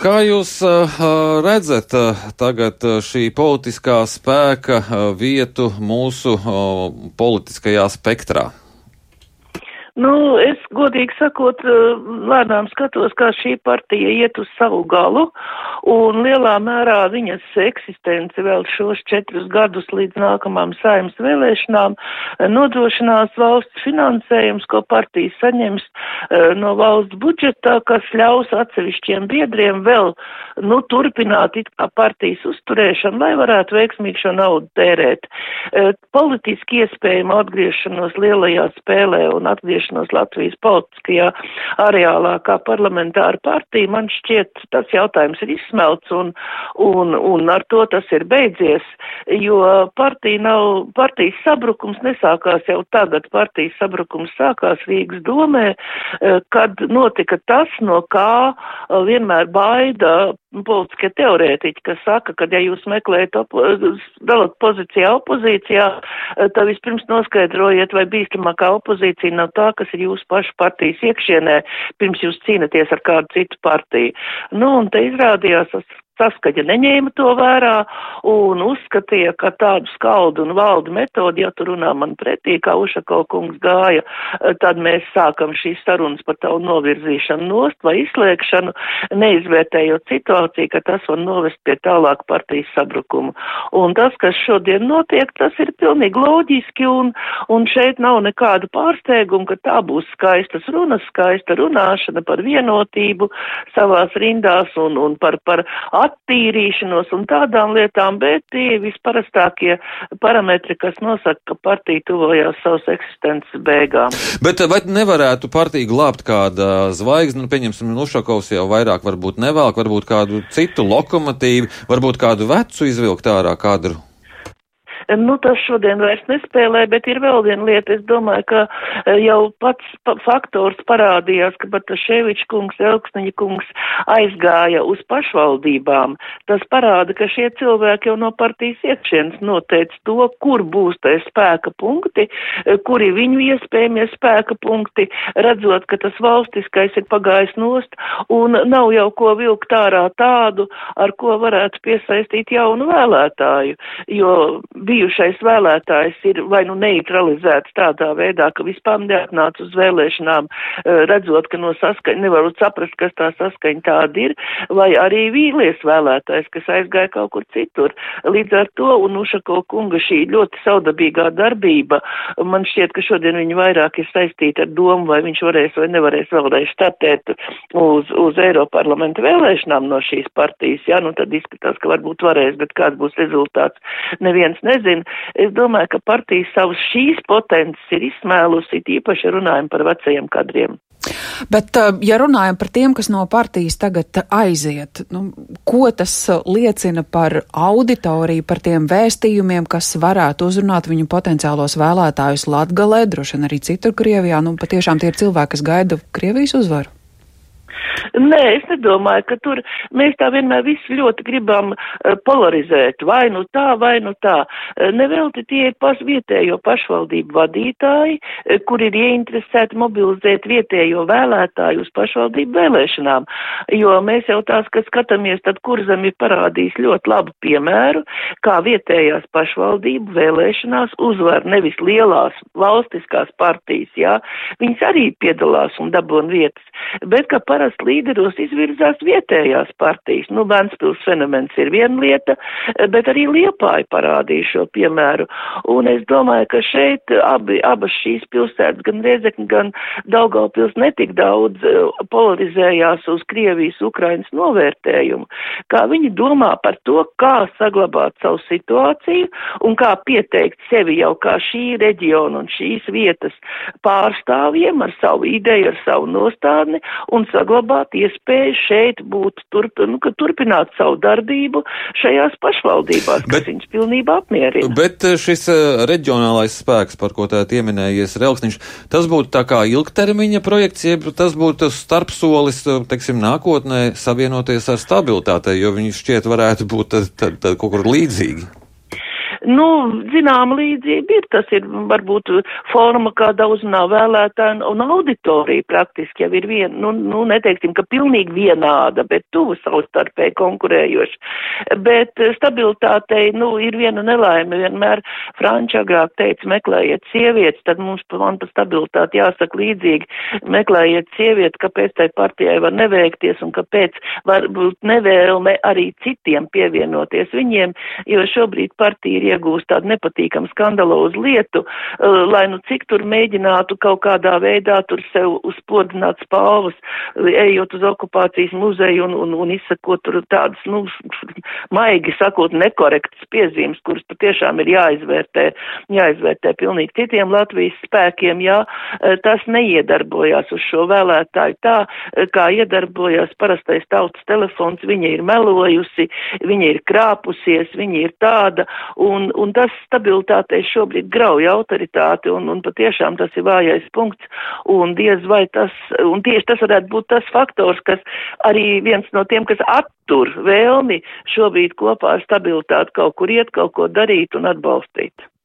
Kā jūs redzat tagad šī politiskā spēka vietu mūsu politiskajā spektrā? Nu, es godīgi sakot, eh, lēnām skatos, kā šī partija iet uz savu galu, un lielā mērā viņas eksistence vēl šos četrus gadus līdz nākamām saimnes vēlēšanām eh, nodrošinās valsts finansējums, ko partija saņems eh, no valsts budžetā, kas ļaus atsevišķiem biedriem vēl, nu, turpināt it kā partijas uzturēšanu, lai varētu veiksmīgi šo naudu tērēt. Politiski iespējama atgriešanos lielajā spēlē un atgriešanos iestāšanos Latvijas politiskajā areālā kā parlamentāra partija, man šķiet, tas jautājums ir izsmelts un, un, un ar to tas ir beidzies, jo partija nav, partijas sabrukums nesākās jau tagad, partijas sabrukums sākās Rīgas domē, eh, kad notika tas, no kā eh, vienmēr baida politiskie teorētiķi, kas saka, ka ja jūs meklējat, dalat pozīcijā opozīcijā, eh, tad vispirms noskaidrojiet, vai bīstamākā opozīcija nav tā, kas ir jūsu pašu partijas iekšienē, pirms jūs cīnaties ar kādu citu partiju. Nu, un te izrādījās saskaņa neņēma to vērā un uzskatīja, ka tādu skaldu un valdu metodi, ja tu runā man pretī, kā Ušako kungs gāja, tad mēs sākam šīs sarunas par tavu novirzīšanu nost vai izslēgšanu, neizvērtējot situāciju, ka tas var novest pie tālāk partijas sabrukumu. Un tas, kas šodien notiek, tas ir pilnīgi loģiski un, un šeit nav nekādu pārsteigumu, ka tā būs skaistas runas, skaista runāšana par vienotību savās rindās un, un par, par attīrīšanos un tādām lietām, bet tie visparastākie parametri, kas nosaka, ka partija tuvojās savas eksistences beigām. Bet vai nevarētu partija glābt kāda zvaigzne, nu, pieņemsim, Nušakovs jau vairāk varbūt nevēl, varbūt kādu citu lokomotīvu, varbūt kādu vecu izvilkt ārā kadru? Nu, tas šodien vairs nespēlē, bet ir vēl viena lieta. Es domāju, ka eh, jau pats faktors parādījās, ka Bataševičs kungs, Elksniņa kungs aizgāja uz pašvaldībām. Tas parāda, ka šie cilvēki jau no partijas iekšienes noteica to, kur būs tie spēka punkti, eh, kuri viņu iespējamie spēka punkti, redzot, ka tas valstiskais ir pagājis nost un nav jau ko vilkt ārā tādu, ar ko varētu piesaistīt jaunu vēlētāju, jo bija bijušais vēlētājs ir vai nu neutralizēts tādā veidā, ka vispār neatnāca uz vēlēšanām, eh, redzot, ka no saskaņa nevaru saprast, kas tā saskaņa tāda ir, vai arī vīlies vēlētājs, kas aizgāja kaut kur citur. Līdz ar to un Ušako kunga šī ļoti saudabīgā darbība, man šķiet, ka šodien viņa vairāk ir saistīta ar domu, vai viņš varēs vai nevarēs vēlreiz startēt uz, uz Eiroparlamenta vēlēšanām no šīs partijas. Jā, nu tad izskatās, ka varbūt varēs, bet kāds būs rezultāts, neviens nezina nezinu. Es domāju, ka partija savus šīs potences ir izsmēlusi, īpaši runājam par vecajiem kadriem. Bet, uh, ja runājam par tiem, kas no partijas tagad aiziet, nu, ko tas liecina par auditoriju, par tiem vēstījumiem, kas varētu uzrunāt viņu potenciālos vēlētājus Latgalē, droši vien arī citur Krievijā? Nu, patiešām tie ir cilvēki, kas gaida Krievijas uzvaru. Nē, es nedomāju, ka tur mēs tā vienmēr visu ļoti gribam uh, polarizēt, vai nu tā, vai nu tā. Uh, nevelti tie ir paš vietējo pašvaldību vadītāji, uh, kur ir ieinteresēti mobilizēt vietējo vēlētāju uz pašvaldību vēlēšanām, jo mēs jau tās, kad skatāmies, tad kurzam ir parādījis ļoti labu piemēru, kā vietējās pašvaldību vēlēšanās uzvar nevis lielās valstiskās partijas, jā, viņas arī piedalās un dabon vietas, bet ka parasti līderos izvirzās vietējās partijas. Nu, Ventspils fenomens ir viena lieta, bet arī Liepāja parādīja šo piemēru. Un es domāju, ka šeit abi, abas šīs pilsētas, gan Riezekni, gan Daugaupils netik daudz eh, polarizējās uz Krievijas, Ukrainas novērtējumu, kā viņi domā par to, kā saglabāt savu situāciju un kā pieteikt sevi jau kā šī reģiona un šīs vietas pārstāvjiem ar savu ideju, ar savu nostādni un saglabāt saglabāt iespēju šeit būt, turp, nu, turpināt savu darbību šajās pašvaldībās, bet, kas viņus pilnībā apmierina. Bet eh, šis uh, reģionālais spēks, par ko tā pieminējies Relksniņš, tas būtu tā kā ilgtermiņa projekts, jeb tas būtu starpsolis, eh, teiksim, nākotnē savienoties ar stabilitātei, jo viņi šķiet varētu būt tad, tad, tad kaut kur līdzīgi. Nu, zinām, līdzība ir, tas ir varbūt forma, kāda uzrunā vēlētāji un auditorija praktiski jau ir viena, nu, nu, neteiksim, ka pilnīgi vienāda, bet tuvu savstarpēji konkurējoši. Bet stabilitātei, nu, ir viena nelaime, vienmēr Franča agrāk teica, meklējiet sievietes, tad mums man pa stabilitāti jāsaka līdzīgi, meklējiet sievieti, kāpēc tai partijai var neveikties un kāpēc var būt nevēlme arī citiem pievienoties viņiem, jo šobrīd partija ir iegūst tādu nepatīkamu skandalozu lietu, uh, lai nu cik tur mēģinātu kaut kādā veidā tur sev uzspodināt spalvas, ejot uz okupācijas muzeju un, un, un izsakot tur tādas, nu, maigi sakot, nekorektas piezīmes, kuras patiešām ir jāizvērtē, jāizvērtē pilnīgi citiem Latvijas spēkiem, jā, uh, tas neiedarbojās uz šo vēlētāju tā, uh, kā iedarbojās parastais tautas telefons, viņa ir melojusi, viņa ir krāpusies, viņa ir tāda, un, un tas stabilitātei šobrīd grauja autoritāti, un, un patiešām tas ir vājais punkts, un diez vai tas, un tieši tas varētu būt tas faktors, kas arī viens no tiem, kas attur vēlmi šobrīd kopā ar stabilitāti kaut kur iet, kaut ko darīt un atbalstīt.